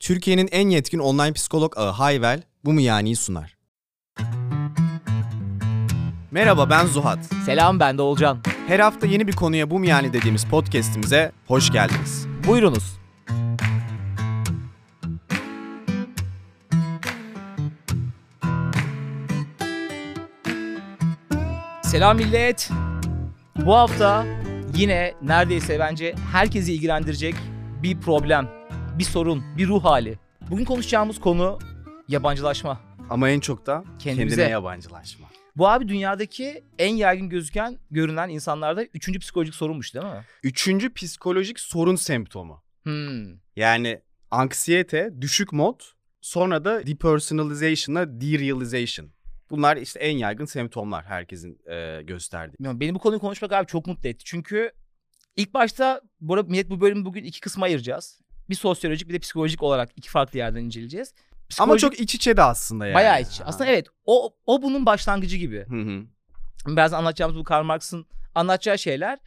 Türkiye'nin en yetkin online psikolog ağı Hayvel bu mu yani'yi sunar. Merhaba ben Zuhat. Selam ben de Olcan. Her hafta yeni bir konuya bu mu yani dediğimiz podcast'imize hoş geldiniz. Buyurunuz. Selam millet. Bu hafta yine neredeyse bence herkesi ilgilendirecek bir problem, bir sorun, bir ruh hali. Bugün konuşacağımız konu yabancılaşma. Ama en çok da Kendimize. kendine yabancılaşma. Bu abi dünyadaki en yaygın gözüken, görünen insanlarda üçüncü psikolojik sorunmuş değil mi? Üçüncü psikolojik sorun semptomu. Hmm. Yani anksiyete, düşük mod, sonra da depersonalization'la derealization. Bunlar işte en yaygın semptomlar herkesin e, gösterdiği. Bilmiyorum, beni bu konuyu konuşmak abi çok mutlu etti. Çünkü ilk başta bu arada millet bu bölümü bugün iki kısma ayıracağız. Bir sosyolojik bir de psikolojik olarak iki farklı yerden inceleyeceğiz. Ama Psikolojik- çok iç içe de aslında yani. bayağı iç. Ha. Aslında evet o o bunun başlangıcı gibi. Hı hı. Biraz anlatacağımız bu Karl Marx'ın anlatacağı şeyler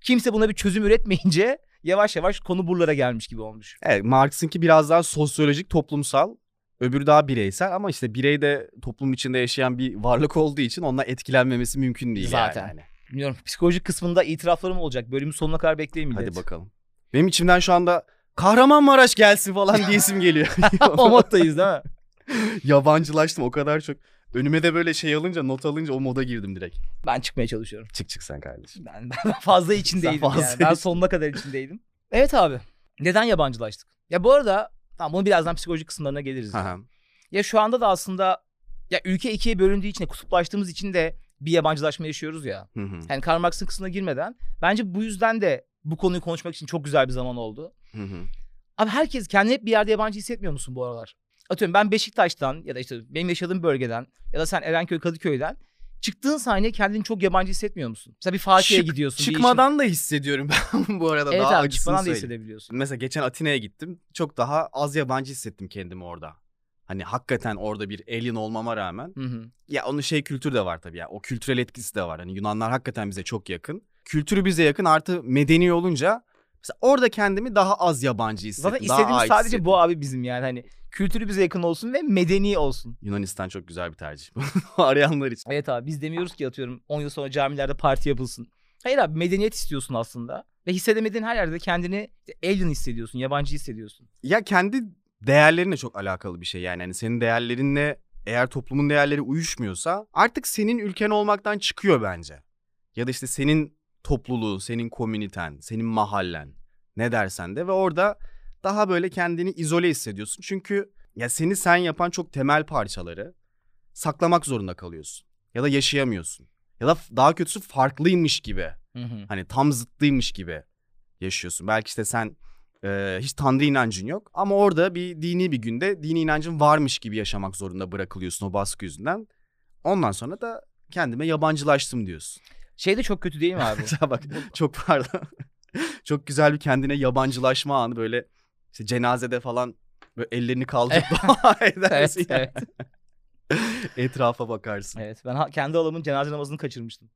kimse buna bir çözüm üretmeyince yavaş yavaş konu buralara gelmiş gibi olmuş. Evet, Marx'ınki biraz daha sosyolojik, toplumsal. Öbürü daha bireysel ama işte birey de toplum içinde yaşayan bir varlık olduğu için onunla etkilenmemesi mümkün değil Zaten. yani. Bilmiyorum psikolojik kısmında itiraflarım olacak. Bölümün sonuna kadar bekleyin millet. Hadi bakalım. Benim içimden şu anda Kahramanmaraş gelsin falan diyesim geliyor. o moddayız değil mi? Yabancılaştım o kadar çok. Önüme de böyle şey alınca, not alınca o moda girdim direkt. Ben çıkmaya çalışıyorum. Çık çık sen kardeşim. Ben, ben fazla içindeydim fazla yani. Ben sonuna kadar içindeydim. Evet abi. Neden yabancılaştık? Ya bu arada tamam bunu birazdan psikolojik kısımlarına geliriz. Hı. Ya şu anda da aslında ya ülke ikiye bölündüğü için de kutuplaştığımız için de bir yabancılaşma yaşıyoruz ya. Hı hı. Yani Karl Marx'ın kısmına girmeden bence bu yüzden de bu konuyu konuşmak için çok güzel bir zaman oldu. Hı hı. Abi herkes kendini hep bir yerde yabancı hissetmiyor musun bu aralar? Atıyorum ben Beşiktaş'tan ya da işte benim yaşadığım bölgeden ya da sen Erenköy Kadıköy'den çıktığın saniye kendini çok yabancı hissetmiyor musun? Mesela bir Fatih'e Çık- gidiyorsun. işin- Çıkmadan da hissediyorum ben bu arada Evet daha abi çıkmadan da söyleyeyim. hissedebiliyorsun. Mesela geçen Atina'ya gittim. Çok daha az yabancı hissettim kendimi orada. Hani hakikaten orada bir alien olmama rağmen. Hı hı. Ya onun şey kültür de var tabii ya. O kültürel etkisi de var. Hani Yunanlar hakikaten bize çok yakın. Kültürü bize yakın artı medeni olunca mesela orada kendimi daha az yabancı hissettim. Zaten daha istediğimiz sadece hissettim. bu abi bizim yani hani kültürü bize yakın olsun ve medeni olsun. Yunanistan çok güzel bir tercih. Arayanlar için. Evet abi biz demiyoruz ki atıyorum 10 yıl sonra camilerde parti yapılsın. Hayır abi medeniyet istiyorsun aslında. Ve hissedemediğin her yerde kendini alien hissediyorsun, yabancı hissediyorsun. Ya kendi değerlerinle çok alakalı bir şey yani. Hani senin değerlerinle eğer toplumun değerleri uyuşmuyorsa artık senin ülken olmaktan çıkıyor bence. Ya da işte senin topluluğun, senin komüniten, senin mahallen ne dersen de ve orada daha böyle kendini izole hissediyorsun. Çünkü ya seni sen yapan çok temel parçaları saklamak zorunda kalıyorsun. Ya da yaşayamıyorsun. Ya da daha kötüsü farklıymış gibi Hı hı. Hani tam zıttıymış gibi yaşıyorsun. Belki işte sen e, hiç tanrı inancın yok ama orada bir dini bir günde dini inancın varmış gibi yaşamak zorunda bırakılıyorsun o baskı yüzünden. Ondan sonra da kendime yabancılaştım diyorsun. Şey de çok kötü değil mi abi? Bak çok pardon. çok güzel bir kendine yabancılaşma anı böyle işte cenazede falan böyle ellerini kaldırıp dua edersin. evet, evet. Etrafa bakarsın. evet. Ben ha- kendi halamın cenaze namazını kaçırmıştım.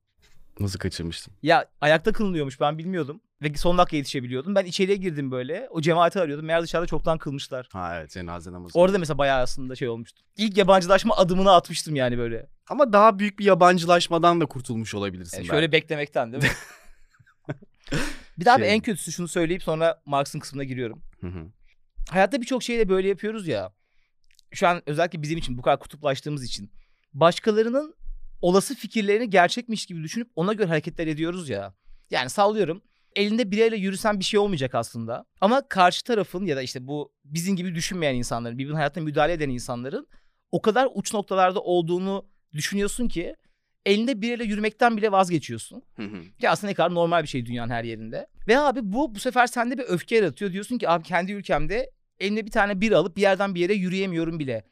Nasıl kaçırmıştım? Ya ayakta kılınıyormuş ben bilmiyordum. Ve son dakika yetişebiliyordum. Ben içeriye girdim böyle. O cemaati arıyordum. Meğer dışarıda çoktan kılmışlar. Ha evet cenaze namazı. Orada mesela bayağı aslında şey olmuştu. İlk yabancılaşma adımını atmıştım yani böyle. Ama daha büyük bir yabancılaşmadan da kurtulmuş olabilirsin. Yani belki. şöyle beklemekten değil mi? bir daha bir Şey- en kötüsü şunu söyleyip sonra Marx'ın kısmına giriyorum. Hı hı. Hayatta birçok şeyi de böyle yapıyoruz ya. Şu an özellikle bizim için bu kadar kutuplaştığımız için. Başkalarının olası fikirlerini gerçekmiş gibi düşünüp ona göre hareketler ediyoruz ya. Yani sallıyorum. Elinde bireyle yürüsen bir şey olmayacak aslında. Ama karşı tarafın ya da işte bu bizim gibi düşünmeyen insanların, birbirinin hayatına müdahale eden insanların o kadar uç noktalarda olduğunu düşünüyorsun ki elinde bireyle yürümekten bile vazgeçiyorsun. Hı hı. Ki aslında ne kadar normal bir şey dünyanın her yerinde. Ve abi bu bu sefer sende bir öfke yaratıyor. Diyorsun ki abi kendi ülkemde elimde bir tane bir alıp bir yerden bir yere yürüyemiyorum bile.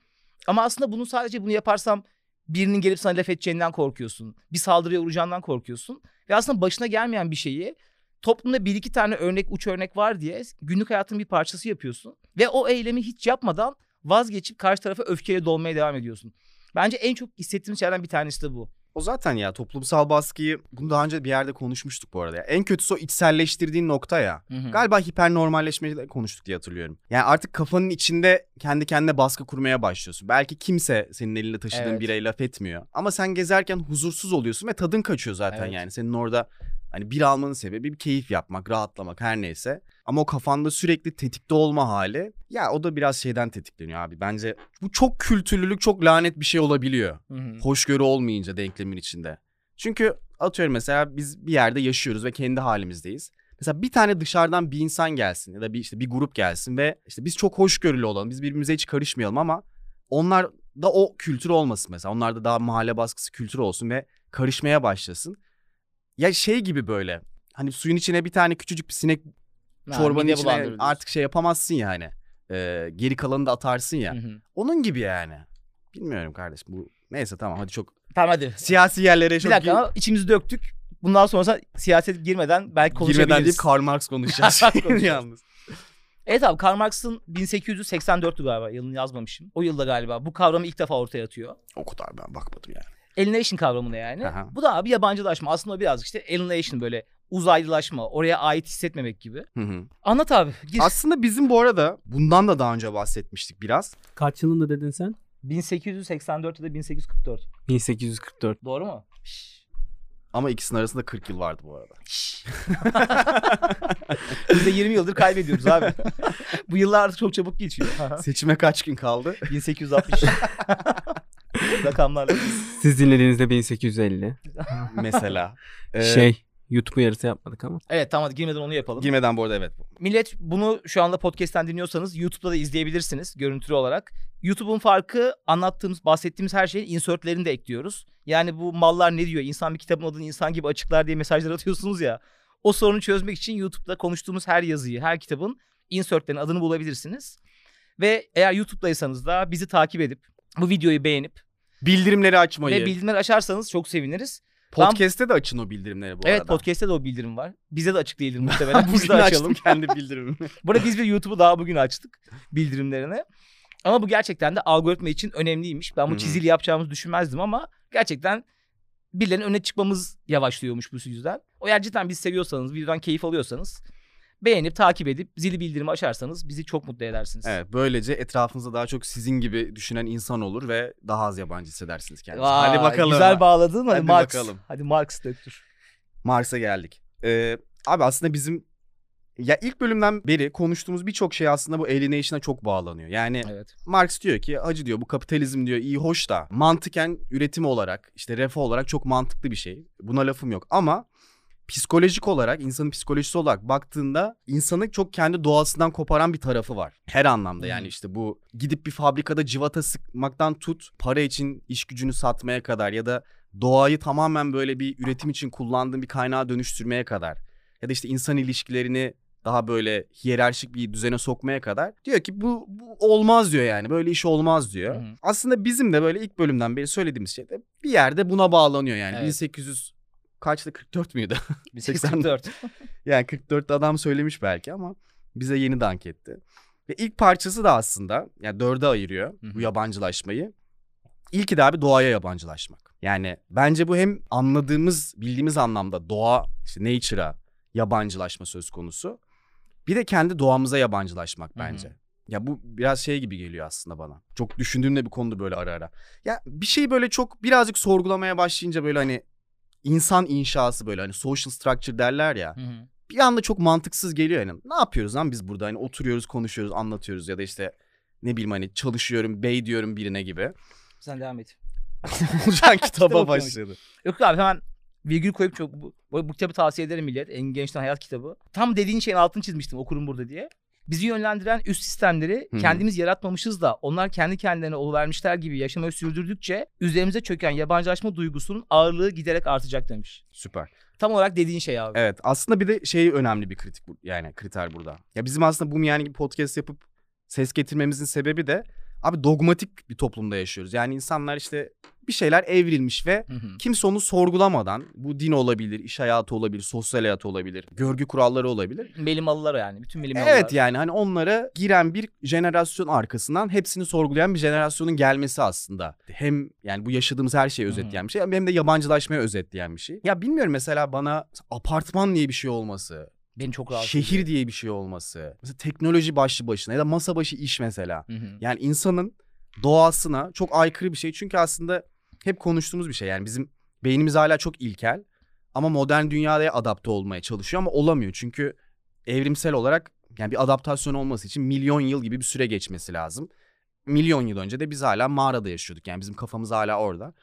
Ama aslında bunu sadece bunu yaparsam birinin gelip sana laf edeceğinden korkuyorsun. Bir saldırıya uğrayacağından korkuyorsun. Ve aslında başına gelmeyen bir şeyi toplumda bir iki tane örnek uç örnek var diye günlük hayatın bir parçası yapıyorsun. Ve o eylemi hiç yapmadan vazgeçip karşı tarafa öfkeyle dolmaya devam ediyorsun. Bence en çok hissettiğim şeylerden bir tanesi de bu. O zaten ya toplumsal baskıyı bunu daha önce bir yerde konuşmuştuk bu arada. ya. En kötüsü o içselleştirdiğin nokta ya. Hı hı. Galiba hipernormalleşmeyi de konuştuk diye hatırlıyorum. Yani artık kafanın içinde kendi kendine baskı kurmaya başlıyorsun. Belki kimse senin elinde taşıdığın Evet. bireye laf etmiyor. Ama sen gezerken huzursuz oluyorsun ve tadın kaçıyor zaten Evet. yani. Senin orada hani bir almanın sebebi bir keyif yapmak, rahatlamak her neyse. Ama o kafanda sürekli tetikte olma hali ya o da biraz şeyden tetikleniyor abi. Bence bu çok kültürlülük çok lanet bir şey olabiliyor Hı hı. hoşgörü olmayınca denklemin içinde. Çünkü atıyorum mesela biz bir yerde yaşıyoruz ve kendi halimizdeyiz. Mesela bir tane dışarıdan bir insan gelsin ya da bir işte bir grup gelsin ve işte biz çok hoşgörülü olalım. Biz birbirimize hiç karışmayalım ama onlar da o kültür olmasın mesela. Onlarda daha mahalle baskısı kültürü olsun ve karışmaya başlasın. Ya şey gibi böyle. Hani suyun içine bir tane küçücük bir sinek Ha, çorbanın mide içine artık şey yapamazsın yani. Ee, geri kalanını da atarsın ya. Hı hı. Onun gibi yani. Bilmiyorum kardeşim bu. Neyse tamam hadi çok Tamam hadi. siyasi yerlere Bir çok dakika gir- ama içimizi döktük. Bundan sonra siyaset girmeden belki konuşabiliriz. girmeden deyip Karl Marx konuşacağız. Karl Marx konuşacağız. Yalnız. Evet abi Karl Marx'ın 1884'tü galiba yılını yazmamışım. O yılda galiba bu kavramı ilk defa ortaya atıyor. O kadar ben bakmadım yani. Alienation kavramını yani. Aha. Bu da abi yabancılaşma. Aslında o birazcık işte alienation böyle uzaylılaşma. Oraya ait hissetmemek gibi. Hı hı. Anlat abi. Gir. Aslında bizim bu arada bundan da daha önce bahsetmiştik biraz. Kaç yılında dedin sen? 1884 ya da 1844. 1844. Doğru mu? Ama ikisinin arasında 40 yıl vardı bu arada. Biz de 20 yıldır kaybediyoruz abi. Bu yıllar artık çok çabuk geçiyor. Seçime kaç gün kaldı? 1860. Rakamlarla. Siz dinlediğinizde 1850. Mesela. Ee, Şey YouTube uyarısı yapmadık ama. Evet tamam hadi girmeden onu yapalım. Girmeden bu arada evet. Millet bunu şu anda podcast'ten dinliyorsanız YouTube'da da izleyebilirsiniz görüntülü olarak. YouTube'un farkı anlattığımız, bahsettiğimiz her şeyin insertlerini de ekliyoruz. Yani bu mallar ne diyor? İnsan bir kitabın adını insan gibi açıklar diye mesajlar atıyorsunuz ya. O sorunu çözmek için YouTube'da konuştuğumuz her yazıyı, her kitabın insertlerinin adını bulabilirsiniz. Ve eğer YouTube'daysanız da bizi takip edip bu videoyu beğenip Bildirimleri açmayı. ve bildirimleri açarsanız çok seviniriz. Podcast'te de açın o bildirimleri bu evet arada. podcast'te de o bildirim var. Bize de açık değildir muhtemelen. Biz de açalım. kendi bildirimimi. Burada biz bir YouTube'u daha bugün açtık bildirimlerine. Ama bu gerçekten de algoritma için önemliymiş. Ben bu çizili yapacağımızı düşünmezdim ama gerçekten birilerinin öne çıkmamız yavaşlıyormuş bu yüzden. O eğer cidden bizi seviyorsanız, videodan keyif alıyorsanız beğenip takip edip zili bildirimi açarsanız bizi çok mutlu edersiniz. Evet böylece etrafınızda daha çok sizin gibi düşünen insan olur ve daha az yabancı hissedersiniz kendinizi. Vay, Hadi bakalım. Güzel bağladın. Hadi, Hadi Marx. bakalım. Hadi Marx döktür. Mars'a geldik. Ee, abi aslında bizim ya ilk bölümden beri konuştuğumuz birçok şey aslında bu alienation'a çok bağlanıyor. Yani Evet. Marx diyor ki acı diyor bu kapitalizm diyor iyi hoş da mantıken üretim olarak işte refah olarak çok mantıklı bir şey. Buna lafım yok ama psikolojik olarak insanın psikolojisi olarak baktığında insanı çok kendi doğasından koparan bir tarafı var. Her anlamda yani işte bu gidip bir fabrikada civata sıkmaktan tut para için iş gücünü satmaya kadar ya da doğayı tamamen böyle bir üretim için kullandığın bir kaynağa dönüştürmeye kadar ya da işte insan ilişkilerini daha böyle hiyerarşik bir düzene sokmaya kadar diyor ki bu, bu olmaz diyor yani böyle iş olmaz diyor. Hı hı. Aslında bizim de böyle ilk bölümden beri söylediğimiz şey de bir yerde buna bağlanıyor yani. Evet. 1800 kaçtı 44 müydü? 1844. yani 44'te adam söylemiş belki ama bize yeni dank etti. Ve ilk parçası da aslında yani dörde ayırıyor Hı hı. bu yabancılaşmayı. İlki de abi doğaya yabancılaşmak. Yani bence bu hem anladığımız, bildiğimiz anlamda doğa, işte nature'a yabancılaşma söz konusu. Bir de kendi doğamıza yabancılaşmak bence. Ya bu biraz şey gibi geliyor aslında bana. Çok düşündüğümde bir konuda böyle ara ara. Ya bir şeyi böyle çok birazcık sorgulamaya başlayınca böyle hani insan inşası böyle hani social structure derler ya. Hı hı. Bir anda çok mantıksız geliyor yani. Ne yapıyoruz lan biz burada? Hani oturuyoruz, konuşuyoruz, anlatıyoruz ya da işte ne bileyim hani çalışıyorum, bey diyorum birine gibi. Sen devam et. Olacak kitaba başladı. Yok abi hemen virgül koyup çok bu, bu kitabı tavsiye ederim millet. En gençten hayat kitabı. Tam dediğin şeyin altını çizmiştim okurum burada diye. Bizi yönlendiren üst sistemleri Hı hı. kendimiz yaratmamışız da onlar kendi kendilerine oluvermişler gibi yaşamayı sürdürdükçe üzerimize çöken yabancılaşma duygusunun ağırlığı giderek artacak demiş. Süper. Tam olarak dediğin şey abi. Evet aslında bir de şey önemli bir kritik yani kriter burada. Ya bizim aslında bu yani gibi podcast yapıp ses getirmemizin sebebi de abi dogmatik bir toplumda yaşıyoruz. Yani insanlar işte bir şeyler evrilmiş ve Hı hı. kimse onu sorgulamadan bu din olabilir, iş hayatı olabilir, sosyal hayat olabilir, görgü kuralları olabilir. Melimalılar yani. Bütün melimalılar. Evet yani hani onlara giren bir jenerasyon arkasından hepsini sorgulayan bir jenerasyonun gelmesi aslında. Hem yani bu yaşadığımız her şeyi özetleyen bir şey hem de yabancılaşmayı özetleyen bir şey. Ya bilmiyorum mesela bana apartman diye bir şey olması, Beni çok rahatsız şehir ediyor. diye bir şey olması, mesela teknoloji başlı başına ya da masa başı iş mesela. Hı hı. Yani insanın doğasına çok aykırı bir şey. Çünkü aslında hep konuştuğumuz bir şey. Yani bizim beynimiz hala çok ilkel ama modern dünyaya adapte olmaya çalışıyor ama olamıyor. Çünkü evrimsel olarak yani bir adaptasyon olması için milyon yıl gibi bir süre geçmesi lazım. Milyon yıl önce de biz hala mağarada yaşıyorduk. Yani bizim kafamız hala orada.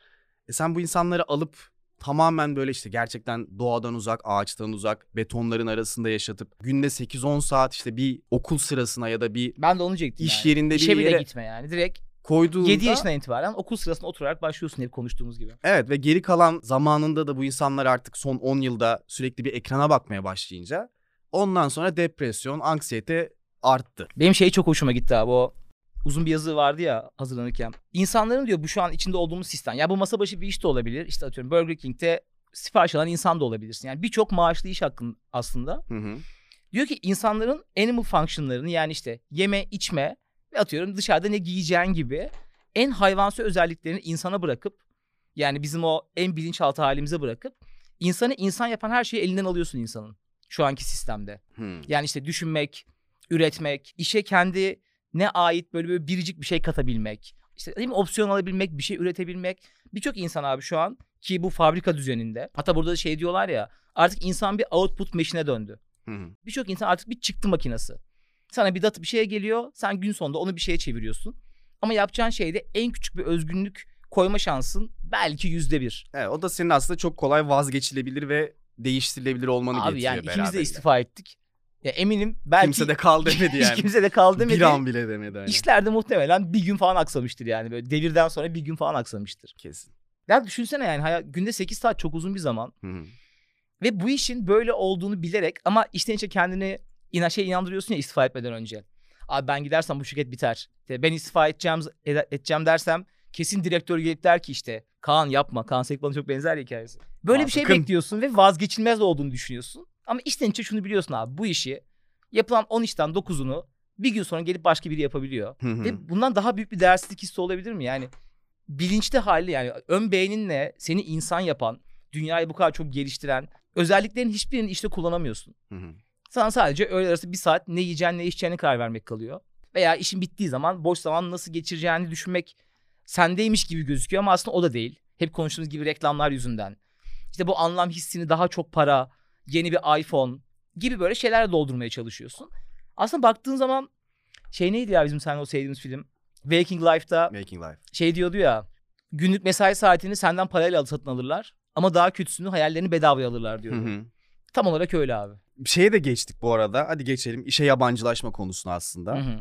E sen bu insanları alıp tamamen böyle işte gerçekten doğadan uzak, ağaçtan uzak, betonların arasında yaşatıp günde 8-10 saat işte bir okul sırasına ya da bir Ben de onu diyecektim iş yani. yerinde bir İşe bile yere gitme yani. Direkt koyduğunda 7 yaşından itibaren okul sırasında oturarak başlıyorsun hep konuştuğumuz gibi. Evet ve geri kalan zamanında da bu insanlar artık son 10 yılda sürekli bir ekrana bakmaya başlayınca ondan sonra depresyon, anksiyete arttı. Benim şey çok hoşuma gitti abi o uzun bir yazı vardı ya hazırlanırken. İnsanların diyor bu şu an içinde olduğumuz sistem. Ya bu masa başı bir iş de olabilir. İşte atıyorum Burger King'te sipariş alan insan da olabilirsin. Yani birçok maaşlı iş hakkın aslında. Hı hı. Diyor ki insanların animal functionlarını yani işte yeme, içme atıyorum dışarıda ne giyeceğin gibi en hayvansı özelliklerini insana bırakıp yani bizim o en bilinçaltı halimize bırakıp insanı insan yapan her şeyi elinden alıyorsun insanın şu anki sistemde. Hı. Yani işte düşünmek, üretmek, işe kendi ne ait böyle, böyle biricik bir şey katabilmek. İşte değil mi? Opsiyon alabilmek, bir şey üretebilmek. Birçok insan abi şu an ki bu fabrika düzeninde. Hatta burada da şey diyorlar ya artık insan bir output machine'e döndü. Birçok insan artık bir çıktı makinesi. Sana bir data bir şeye geliyor. Sen gün sonunda onu bir şeye çeviriyorsun. Ama yapacağın şeyde en küçük bir özgünlük koyma şansın belki yüzde bir. Evet, o da senin aslında çok kolay vazgeçilebilir ve değiştirilebilir olmanı Abi getiriyor yani ikimiz de istifa ettik. Ya eminim belki Kimse de kal demedi yani. kimse de kaldı demedi. Bir an bile demedi hani. İşler de muhtemelen bir gün falan aksamıştır yani. Böyle devirden sonra bir gün falan aksamıştır. Kesin. Ya düşünsene yani hayat, günde 8 saat çok uzun bir zaman. Hı hı. Ve bu işin böyle olduğunu bilerek ama içten içe kendini ina şey inandırıyorsun ya istifa etmeden önce. Abi ben gidersem bu şirket biter. İşte ben istifa edeceğim, ede- edeceğim dersem kesin direktör gelip der ki işte Kaan yapma. Kaan Sekban'a çok benzer hikayesi. Böyle Aa, bir şey sakın. bekliyorsun ve vazgeçilmez olduğunu düşünüyorsun. Ama içten içe şunu biliyorsun abi bu işi yapılan 10 işten 9'unu bir gün sonra gelip başka biri yapabiliyor. Hı hı. Ve bundan daha büyük bir değersizlik hissi olabilir mi? Yani bilinçli hali yani ön beyninle seni insan yapan, dünyayı bu kadar çok geliştiren özelliklerin hiçbirini işte kullanamıyorsun. Hı hı. Sana sadece öğle arası bir saat ne yiyeceğin ne içeceğine karar vermek kalıyor. Veya işin bittiği zaman boş zaman nasıl geçireceğini düşünmek sendeymiş gibi gözüküyor ama aslında o da değil. Hep konuştuğumuz gibi reklamlar yüzünden. İşte bu anlam hissini daha çok para, yeni bir iPhone gibi böyle şeylerle doldurmaya çalışıyorsun. Aslında baktığın zaman şey neydi ya bizim seninle o sevdiğimiz film? Waking Life'da Making life. şey diyordu ya günlük mesai saatini senden parayla satın alırlar ama daha kötüsünü hayallerini bedavaya alırlar Hı diyordu. hı. Tam olarak öyle abi. Şeye de geçtik bu arada. Hadi geçelim. İşe yabancılaşma konusuna aslında. Hı hı.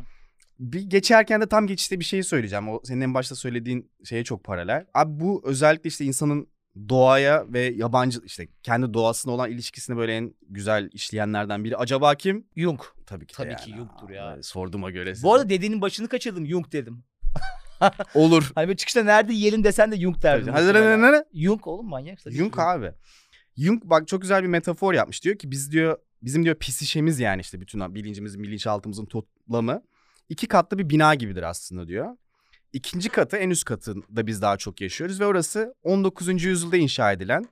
Bir geçerken de tam geçişte bir şey söyleyeceğim. O senin en başta söylediğin şeye çok paralel. Abi bu özellikle işte insanın doğaya ve yabancı işte kendi doğasına olan ilişkisini böyle en güzel işleyenlerden biri. Acaba kim? Jung. Tabii ki Tabii yani. ki Jung'tur ya. Aa, Sorduğuma göre. size. Bu arada dedenin başını kaçırdım Jung dedim. olur. Hani böyle çıkışta nerede yiyelim desen de Jung derdim. Hadi? Jung oğlum manyak. Jung abi. Jung bak çok güzel bir metafor yapmış. Diyor ki biz diyor bizim diyor psişemiz yani işte bütün bilincimizin bilinçaltımızın toplamı iki katlı bir bina gibidir aslında diyor. İkinci katı en üst katında biz daha çok yaşıyoruz ve orası 19. yüzyılda inşa edilen,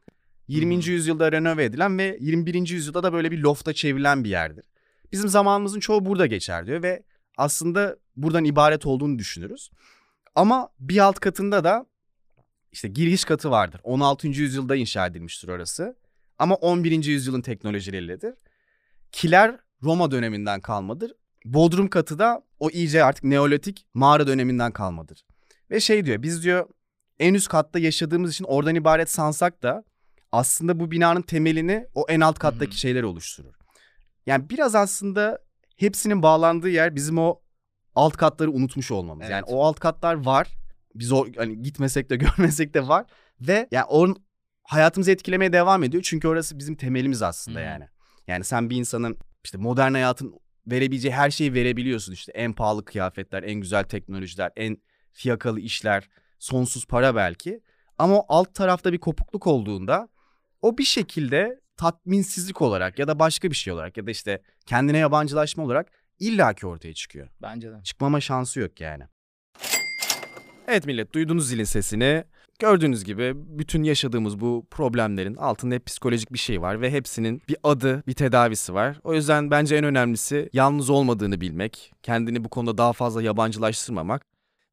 20. Hmm. yüzyılda renove edilen ve 21. yüzyılda da böyle bir lofta çevrilen bir yerdir. Bizim zamanımızın çoğu burada geçer diyor ve aslında buradan ibaret olduğunu düşünürüz. Ama bir alt katında da işte giriş katı vardır. 16. yüzyılda inşa edilmiştir orası. Ama 11. yüzyılın teknolojileridir. Kiler Roma döneminden kalmadır. Bodrum katı da o iyice artık Neolitik mağara döneminden kalmadır. Ve şey diyor biz diyor en üst katta yaşadığımız için oradan ibaret sansak da aslında bu binanın temelini o en alt kattaki Hı hı. şeyler oluşturur. Yani biraz aslında hepsinin bağlandığı yer bizim o alt katları unutmuş olmamız. Yani Evet. o alt katlar var. Biz o hani gitmesek de görmesek de var ve yani onun hayatımızı etkilemeye devam ediyor. Çünkü orası bizim temelimiz aslında hı. yani. Yani sen bir insanın işte modern hayatın verebileceği her şeyi verebiliyorsun işte. En pahalı kıyafetler, en güzel teknolojiler, en fiyakalı işler, sonsuz para belki. Ama o alt tarafta bir kopukluk olduğunda o bir şekilde tatminsizlik olarak ya da başka bir şey olarak ya da işte kendine yabancılaşma olarak illaki ortaya çıkıyor. Bence de. Çıkmama şansı yok yani. Evet millet duydunuz zilin sesini. Gördüğünüz gibi bütün yaşadığımız bu problemlerin altında hep psikolojik bir şey var ve hepsinin bir adı, bir tedavisi var. O yüzden bence en önemlisi yalnız olmadığını bilmek, kendini bu konuda daha fazla yabancılaştırmamak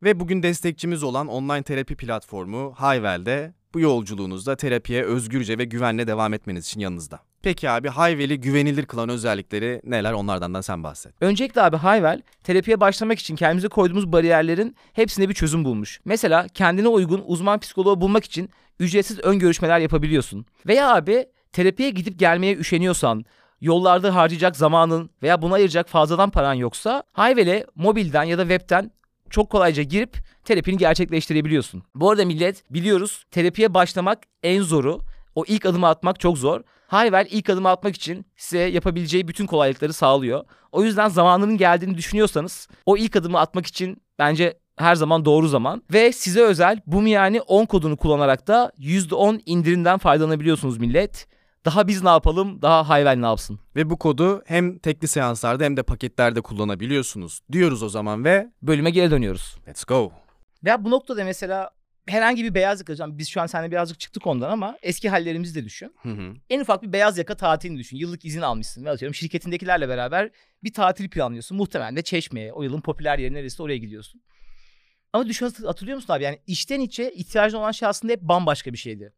ve bugün destekçimiz olan online terapi platformu Hayvel'de bu yolculuğunuzda terapiye özgürce ve güvenle devam etmeniz için yanınızda. Peki abi Hayvel'i güvenilir kılan özellikleri neler onlardan da sen bahset. Öncelikle abi Hayvel terapiye başlamak için kendimize koyduğumuz bariyerlerin hepsine bir çözüm bulmuş. Mesela kendine uygun uzman psikoloğu bulmak için ücretsiz ön görüşmeler yapabiliyorsun. Veya abi terapiye gidip gelmeye üşeniyorsan, yollarda harcayacak zamanın veya buna ayıracak fazladan paran yoksa Hayvel'e mobilden ya da webten çok kolayca girip terapini gerçekleştirebiliyorsun. Bu arada millet biliyoruz terapiye başlamak en zoru. O ilk adımı atmak çok zor. Hayvel ilk adımı atmak için size yapabileceği bütün kolaylıkları sağlıyor. O yüzden zamanının geldiğini düşünüyorsanız o ilk adımı atmak için bence her zaman doğru zaman. Ve size özel bu yani 10 kodunu kullanarak da %10 indirimden faydalanabiliyorsunuz millet. Daha biz ne yapalım, daha Hayvel ne yapsın? Ve bu kodu hem tekli seanslarda hem de paketlerde kullanabiliyorsunuz diyoruz o zaman ve Bölüme geri dönüyoruz. let's go. Veya bu noktada mesela herhangi bir beyaz yaka, hocam biz şu an seninle birazcık çıktık ondan ama eski hallerimizi de düşün. Hı hı. En ufak bir beyaz yaka tatilini düşün. Yıllık izin almışsın ve atıyorum şirketindekilerle beraber bir tatil planlıyorsun. Muhtemelen de Çeşme'ye, o yılın popüler yeri neresi oraya gidiyorsun. Ama düşün hatır- hatırlıyor musun abi? Yani içten içe ihtiyacın olan şey aslında hep bambaşka bir şeydi.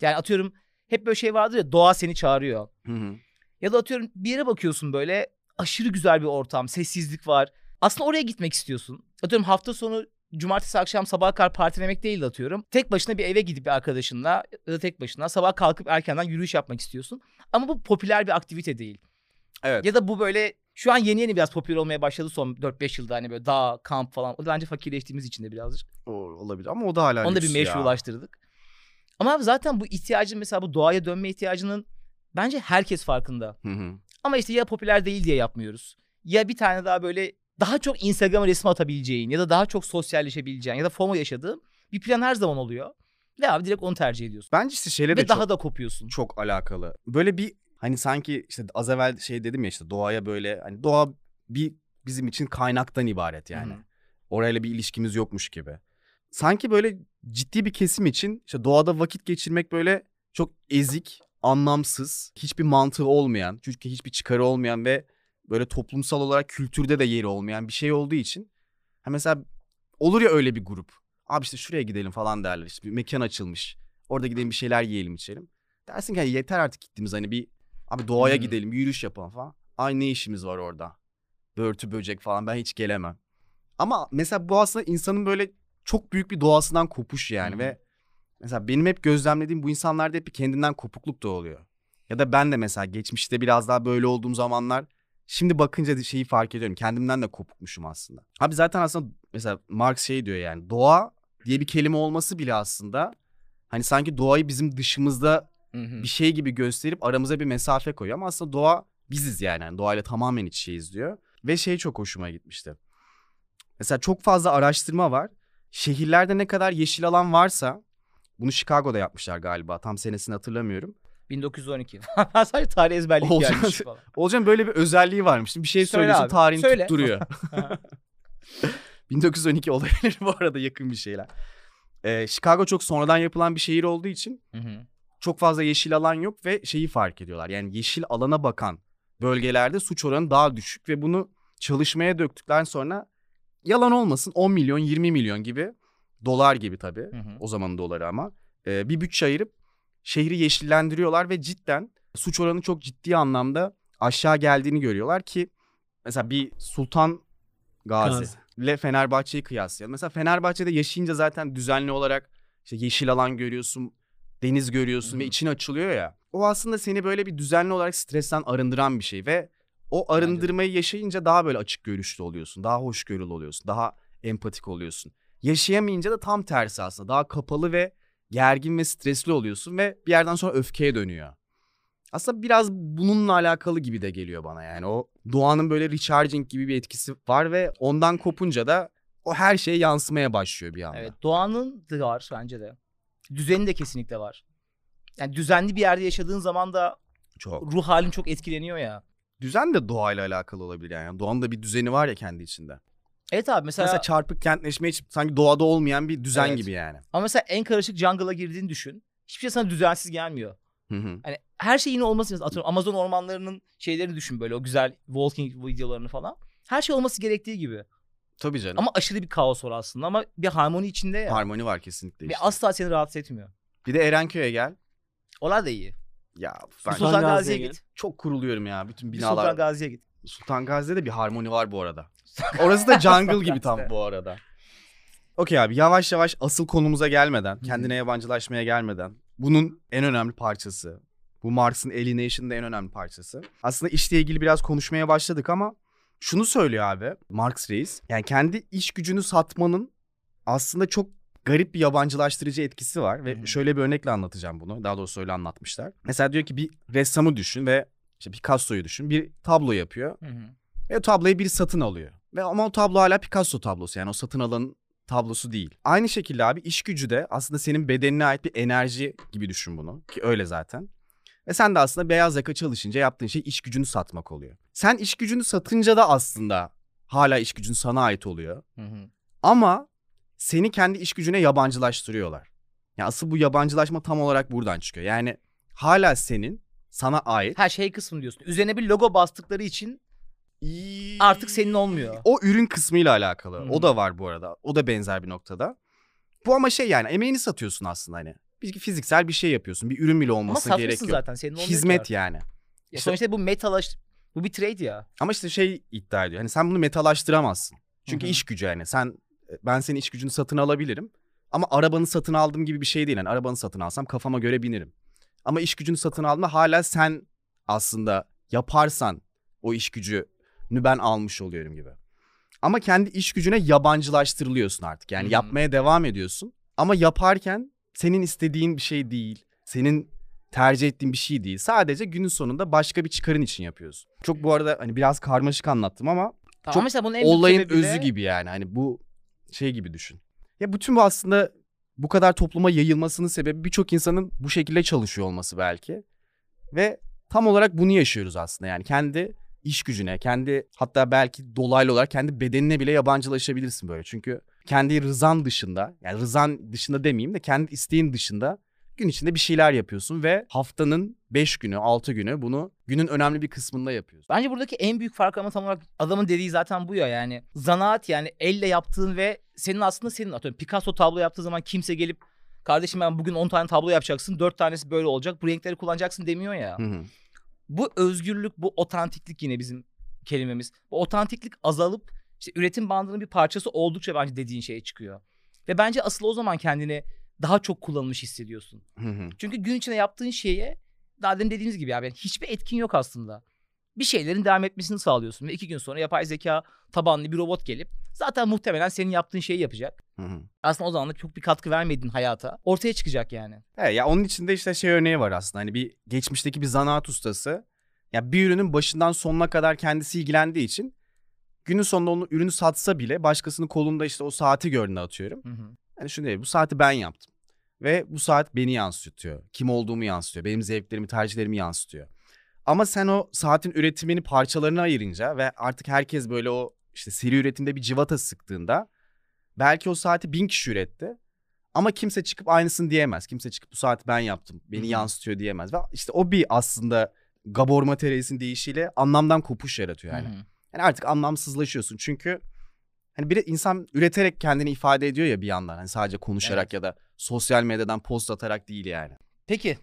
Yani atıyorum hep böyle şey vardır ya doğa seni çağırıyor. Hı hı. Ya da atıyorum bir yere bakıyorsun böyle aşırı güzel bir ortam, sessizlik var. Aslında oraya gitmek istiyorsun. Atıyorum hafta sonu cumartesi akşam sabaha kadar partilemek değil de atıyorum. Tek başına bir eve gidip bir arkadaşınla ya da tek başına sabah kalkıp erkenden yürüyüş yapmak istiyorsun. Ama bu popüler bir aktivite değil. Evet. Ya da bu böyle şu an yeni yeni biraz popüler olmaya başladı son 4-5 yılda hani böyle dağ, kamp falan. O da bence fakirleştiğimiz için de birazcık. O, olabilir ama o da hala Onu da bir lüks ya. meşrulaştırdık. Ama abi zaten bu ihtiyacın mesela bu doğaya dönme ihtiyacının bence herkes farkında. Hı hı. Ama işte ya popüler değil diye yapmıyoruz. Ya bir tane daha böyle daha çok Instagram resmi atabileceğin ya da daha çok sosyalleşebileceğin ya da FOMO yaşadığın bir plan her zaman oluyor. Ve abi direkt onu tercih ediyorsun. Bence işte şeyle de Ve daha çok, da kopuyorsun. çok alakalı. Böyle bir hani sanki işte az evvel şey dedim ya işte doğaya böyle hani doğa bir bizim için kaynaktan ibaret yani. Hı. Orayla bir ilişkimiz yokmuş gibi. Sanki böyle ciddi bir kesim için işte doğada vakit geçirmek böyle çok ezik, anlamsız, hiçbir mantığı olmayan, çünkü hiçbir çıkarı olmayan ve böyle toplumsal olarak kültürde de yeri olmayan bir şey olduğu için. Ha mesela olur ya öyle bir grup. Abi işte şuraya gidelim falan derler. İşte bir mekan açılmış. Orada gidelim bir şeyler yiyelim içelim. Dersin ki "Ya yeter artık gittiğimiz hani bir abi doğaya Hmm. gidelim yürüyüş yapalım falan. Ay ne işimiz var orada. Börtü böcek falan ben hiç gelemem. Ama mesela bu aslında insanın böyle çok büyük bir doğasından kopuş yani hı. ve mesela benim hep gözlemlediğim bu insanlarda hep bir kendinden kopukluk da oluyor. Ya da ben de mesela geçmişte biraz daha böyle olduğum zamanlar şimdi bakınca şeyi fark ediyorum. Kendimden de kopukmuşum aslında. Abi zaten aslında mesela Marx şey diyor yani doğa diye bir kelime olması bile aslında hani sanki doğayı bizim dışımızda bir şey gibi gösterip aramıza bir mesafe koyuyor ama aslında doğa biziz yani. yani doğayla tamamen iç şeyiz diyor. Ve şey çok hoşuma gitmişti. Mesela çok fazla araştırma var. Şehirlerde ne kadar yeşil alan varsa bunu Chicago'da yapmışlar galiba. Tam senesini hatırlamıyorum. 1912. Sadece tarih ezberleyip Olacak. gelmiş falan. Olcan böyle bir özelliği varmış. Bir şey Söyle söylüyorsun abi, tarihini söyle. tutturuyor. 1912 olabilir bu arada yakın bir şeyler. Ee, Chicago çok sonradan yapılan bir şehir olduğu için Hı hı. çok fazla yeşil alan yok ve şeyi fark ediyorlar. Yani yeşil alana bakan bölgelerde suç oranı daha düşük ve bunu çalışmaya döktükten sonra yalan olmasın 10 milyon 20 milyon gibi dolar gibi tabii Hı hı. o zamanın doları ama e, bir bütçe ayırıp şehri yeşillendiriyorlar ve cidden suç oranı çok ciddi anlamda aşağı geldiğini görüyorlar ki mesela bir Sultan Gazi, Gazi. ile Fenerbahçe'yi kıyaslayalım. Mesela Fenerbahçe'de yaşayınca zaten düzenli olarak işte yeşil alan görüyorsun, deniz görüyorsun Hı ve için açılıyor ya. O aslında seni böyle bir düzenli olarak stresten arındıran bir şey ve o arındırmayı yaşayınca daha böyle açık görüşlü oluyorsun. Daha hoşgörülü oluyorsun. Daha empatik oluyorsun. Yaşayamayınca da tam tersi aslında. Daha kapalı ve gergin ve stresli oluyorsun ve bir yerden sonra öfkeye dönüyor. Aslında biraz bununla alakalı gibi de geliyor bana yani. O doğanın böyle recharging gibi bir etkisi var ve ondan kopunca da o her şeye yansımaya başlıyor bir anda. Evet doğanın da var bence de. Düzeni de kesinlikle var. Yani düzenli bir yerde yaşadığın zaman da Çok. ruh halin çok etkileniyor ya. Düzen de doğayla alakalı olabilir yani. Doğanın da bir düzeni var ya kendi içinde. Evet abi mesela, Mesela, çarpık kentleşme hiç sanki doğada olmayan bir düzen Evet. gibi yani. ama mesela en karışık jungle'a girdiğini düşün. Hiçbir şey sana düzensiz gelmiyor. Hı hı. Hani her şey yine olması lazım. Atıyorum Amazon ormanlarının şeylerini düşün böyle o güzel walking videolarını falan. Her şey olması gerektiği gibi. Tabii canım. Ama aşırı bir kaos var aslında ama bir harmoni içinde ya. Harmoni var kesinlikle Ve işte. asla seni rahatsız etmiyor. Bir de Erenköy'e gel. Onlar da iyi. Ya ben Sultan, Sultan Gazi'ye git. çok kuruluyorum ya bütün Bir binalar. Sultan Gazi'ye git. Sultan Gazi'de de bir harmoni var bu arada. Orası da jungle gibi tam bu arada. Okey abi yavaş yavaş asıl konumuza gelmeden, kendine yabancılaşmaya gelmeden bunun en önemli parçası. Bu Marx'ın Alienation'da en önemli parçası. Aslında işle ilgili biraz konuşmaya başladık ama şunu söylüyor abi Marx Reis. Yani kendi iş gücünü satmanın aslında çok garip bir yabancılaştırıcı etkisi var. Ve şöyle bir örnekle anlatacağım bunu. Daha doğrusu öyle anlatmışlar. Mesela diyor ki bir ressamı düşün ve işte Picasso'yu düşün. Bir tablo yapıyor. Hı hı. Ve tabloyu biri satın alıyor. Ve ama o tablo hala Picasso tablosu yani o satın alanın tablosu değil. Aynı şekilde abi iş gücü de aslında senin bedenine ait bir enerji gibi düşün bunu. Ki öyle zaten. Ve sen de aslında beyaz yaka çalışınca yaptığın şey iş gücünü satmak oluyor. Sen iş gücünü satınca da aslında hala iş gücün sana ait oluyor. Hı hı. Ama seni kendi iş gücüne yabancılaştırıyorlar. Yani asıl bu yabancılaşma tam olarak buradan çıkıyor. Yani hala senin sana ait. Her şey kısmı diyorsun. Üzerine bir logo bastıkları için artık senin olmuyor. O ürün kısmıyla alakalı. Hı. O da var bu arada. O da benzer bir noktada. Bu ama şey yani emeğini satıyorsun aslında hani. Bir fiziksel bir şey yapıyorsun. Bir ürün bile Ama olmasına gerek yok. zaten senin Hizmet yani. Ya İşte- sonuçta bu metalaş bu bir trade ya. Ama işte şey iddia ediyor. Hani sen bunu metalaştıramazsın. Çünkü Hı hı. iş gücü yani. Sen ben senin iş gücünü satın alabilirim. Ama arabanı satın aldığım gibi bir şey değil. Yani arabanı satın alsam kafama göre binirim. Ama iş gücünü satın aldığımda hala sen aslında yaparsan o iş gücünü ben almış oluyorum gibi. Ama kendi iş gücüne yabancılaştırılıyorsun artık. Yani hı. yapmaya devam ediyorsun. Ama yaparken senin istediğin bir şey değil. Senin tercih ettiğin bir şey değil. Sadece günün sonunda başka bir çıkarın için yapıyorsun. Çok bu arada hani biraz karmaşık anlattım ama Tamam, Çok mesela bunun en olayın özü gibi yani. Hani bu şey gibi düşün. Ya bütün bu aslında bu kadar topluma yayılmasının sebebi birçok insanın bu şekilde çalışıyor olması belki. Ve tam olarak bunu yaşıyoruz aslında yani kendi iş gücüne, kendi hatta belki dolaylı olarak kendi bedenine bile yabancılaşabilirsin böyle. Çünkü kendi rızan dışında, yani rızan dışında demeyeyim de kendi isteğin dışında gün içinde bir şeyler yapıyorsun ve haftanın 5 günü, 6 günü bunu günün önemli bir kısmında yapıyorsun. Bence buradaki en büyük fark ama tam olarak adamın dediği zaten bu ya yani. Zanaat yani elle yaptığın ve senin aslında senin atıyorum Picasso tablo yaptığı zaman kimse gelip kardeşim ben bugün 10 tane tablo yapacaksın 4 tanesi böyle olacak bu renkleri kullanacaksın demiyor ya. Hı hı. Bu özgürlük bu otantiklik yine bizim kelimemiz. Bu otantiklik azalıp işte üretim bandının bir parçası oldukça bence dediğin şeye çıkıyor. Ve bence asıl o zaman kendini daha çok kullanılmış hissediyorsun. Hı hı. Çünkü gün içinde yaptığın şeye daha demin dediğiniz gibi abi yani hiçbir etkin yok aslında. Bir şeylerin devam etmesini sağlıyorsun ve iki gün sonra yapay zeka tabanlı bir robot gelip zaten muhtemelen senin yaptığın şeyi yapacak. Hı hı. Aslında o zaman da çok bir katkı vermedin hayata. Ortaya çıkacak yani. He, ya onun içinde işte şey örneği var aslında. Hani bir geçmişteki bir zanaat ustası ya bir ürünün başından sonuna kadar kendisi ilgilendiği için günün sonunda onu ürünü satsa bile başkasının kolunda işte o saati gördüğünü atıyorum. Hı hı. Hani şunu değil bu saati ben yaptım. Ve bu saat beni yansıtıyor. Kim olduğumu yansıtıyor. Benim zevklerimi, tercihlerimi yansıtıyor. Ama sen o saatin üretimini parçalarına ayırınca ve artık herkes böyle o işte seri üretimde bir civata sıktığında belki o saati bin kişi üretti. Ama kimse çıkıp aynısını diyemez. Kimse çıkıp bu saati ben yaptım. Beni Hı hı. yansıtıyor diyemez. Ve işte o bir aslında Gabor Matereis'in deyişiyle anlamdan kopuş yaratıyor yani. Hı hı. Yani artık anlamsızlaşıyorsun. Çünkü hani bir insan üreterek kendini ifade ediyor ya bir yandan. Hani sadece konuşarak Evet. ya da sosyal medyadan post atarak değil yani. Peki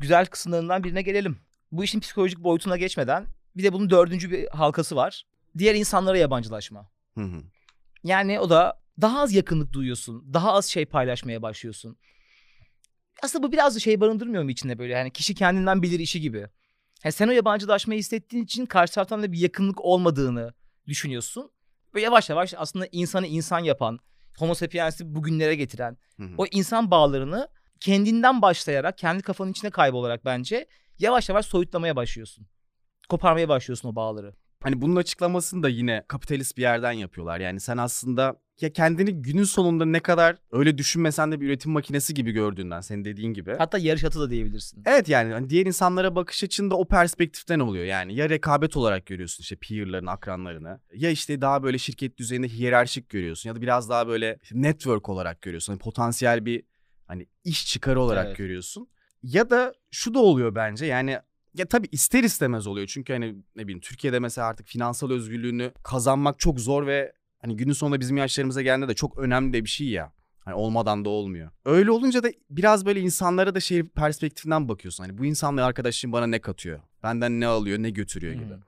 güzel kısımlarından birine gelelim. Bu işin psikolojik boyutuna geçmeden bir de bunun dördüncü bir halkası var. Diğer insanlara yabancılaşma. Hı hı. Yani o da daha az yakınlık duyuyorsun. Daha az şey paylaşmaya başlıyorsun. Aslında bu biraz da şey barındırmıyor mu içinde böyle? Yani kişi kendinden bilir işi gibi. Yani sen o yabancılaşmayı hissettiğin için karşı taraftan da bir yakınlık olmadığını düşünüyorsun. Ve yavaş yavaş aslında insanı insan yapan, homo sapiens'i bugünlere getiren, Hı hı. o insan bağlarını kendinden başlayarak, kendi kafanın içine kaybolarak bence yavaş yavaş soyutlamaya başlıyorsun. Koparmaya başlıyorsun o bağları. Hani bunun açıklamasını da yine kapitalist bir yerden yapıyorlar. Yani sen aslında ya kendini günün sonunda ne kadar öyle düşünmesen de bir üretim makinesi gibi gördüğünden senin dediğin gibi. Hatta yarış atı da diyebilirsin. Evet yani hani diğer insanlara bakış açında o perspektiften oluyor yani. Ya rekabet olarak görüyorsun işte peer'larını, akranlarını. Ya işte daha böyle şirket düzeyinde hiyerarşik görüyorsun. Ya da biraz daha böyle işte network olarak görüyorsun. Hani potansiyel bir hani iş çıkarı olarak Evet. görüyorsun. Ya da şu da oluyor bence yani ya tabii ister istemez oluyor. Çünkü hani ne bileyim Türkiye'de mesela artık finansal özgürlüğünü kazanmak çok zor ve hani günün sonunda bizim yaşlarımıza geldiğinde de çok önemli de bir şey ya. Hani olmadan da olmuyor. Öyle olunca da biraz böyle insanlara da şey perspektifinden bakıyorsun. Hani bu insanla arkadaşım bana ne katıyor? Benden ne alıyor, ne götürüyor gibi. Hı.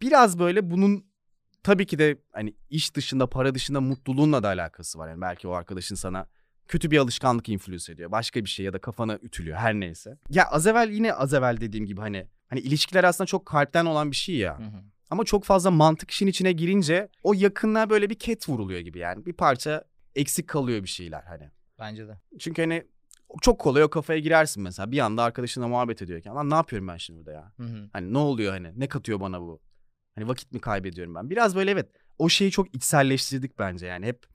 Biraz böyle bunun tabii ki de hani iş dışında, para dışında mutluluğunla da alakası var. Yani belki o arkadaşın sana kötü bir alışkanlık influence ediyor. Başka bir şey ya da kafana ütülüyor her neyse. Ya az evvel yine az evvel dediğim gibi hani hani ilişkiler aslında çok kalpten olan bir şey ya. Hı hı. Ama çok fazla mantık işin içine girince o yakınlığa böyle bir ket vuruluyor gibi yani. Bir parça eksik kalıyor bir şeyler hani. Bence de. Çünkü hani çok kolay o kafaya girersin mesela. Bir anda arkadaşınla muhabbet ediyorken lan ne yapıyorum ben şimdi burada ya? Hı hı. Hani ne oluyor hani? Ne katıyor bana bu? Hani vakit mi kaybediyorum ben? Biraz böyle evet o şeyi çok içselleştirdik bence yani hep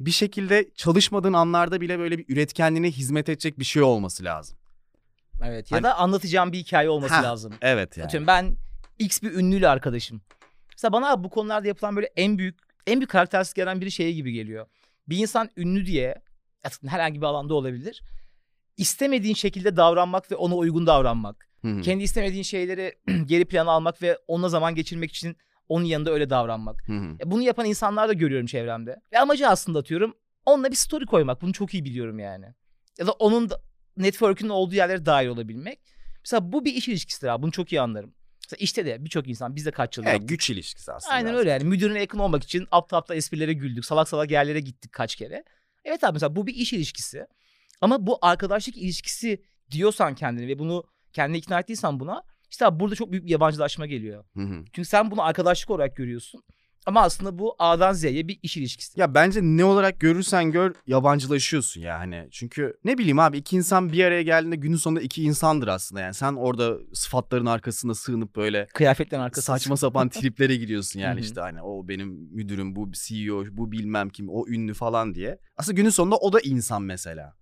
bir şekilde çalışmadığın anlarda bile böyle bir üretkenliğine hizmet edecek bir şey olması lazım. Evet. Ya Hani- da anlatacağım bir hikaye olması Heh, lazım. Evet yani. Atıyorum ben X bir ünlüyle arkadaşım. Mesela bana bu konularda yapılan böyle en büyük en büyük karakteristik gelen bir şey gibi geliyor. Bir insan ünlü diye herhangi bir alanda olabilir. İstemediğin şekilde davranmak ve ona uygun davranmak. Hı hı. Kendi istemediğin şeyleri geri plana almak ve onunla zaman geçirmek için onun yanında öyle davranmak. Hı hı. E, Bunu yapan insanlar da görüyorum çevremde. Ve amacı aslında atıyorum onunla bir story koymak. Bunu çok iyi biliyorum yani. Ya da onun da network'ün olduğu yerlere dahil olabilmek. Mesela bu bir iş ilişkisidir abi. Bunu çok iyi anlarım. Mesela işte de birçok insan biz de kaç yıl Evet, güç ilişkisi aslında. Aynen öyle yani. Müdürüne yakın olmak için aptal aptal esprilere güldük. Salak salak yerlere gittik kaç kere. Evet abi mesela bu bir iş ilişkisi. Ama bu arkadaşlık ilişkisi diyorsan kendini ve bunu kendine ikna ettiysen buna işte abi burada çok büyük bir yabancılaşma geliyor. Hı hı. Çünkü sen bunu arkadaşlık olarak görüyorsun. Ama aslında bu A'dan Z'ye bir iş ilişkisi. Ya bence ne olarak görürsen gör yabancılaşıyorsun ya hani. Çünkü ne bileyim abi iki insan bir araya geldiğinde günün sonunda iki insandır aslında yani. Sen orada sıfatların arkasında sığınıp böyle Kıyafetlerin arkasında. saçma sapan triplere gidiyorsun Hı yani işte hani o benim müdürüm, bu CEO, bu bilmem kim, o ünlü falan diye. Aslında günün sonunda o da insan mesela.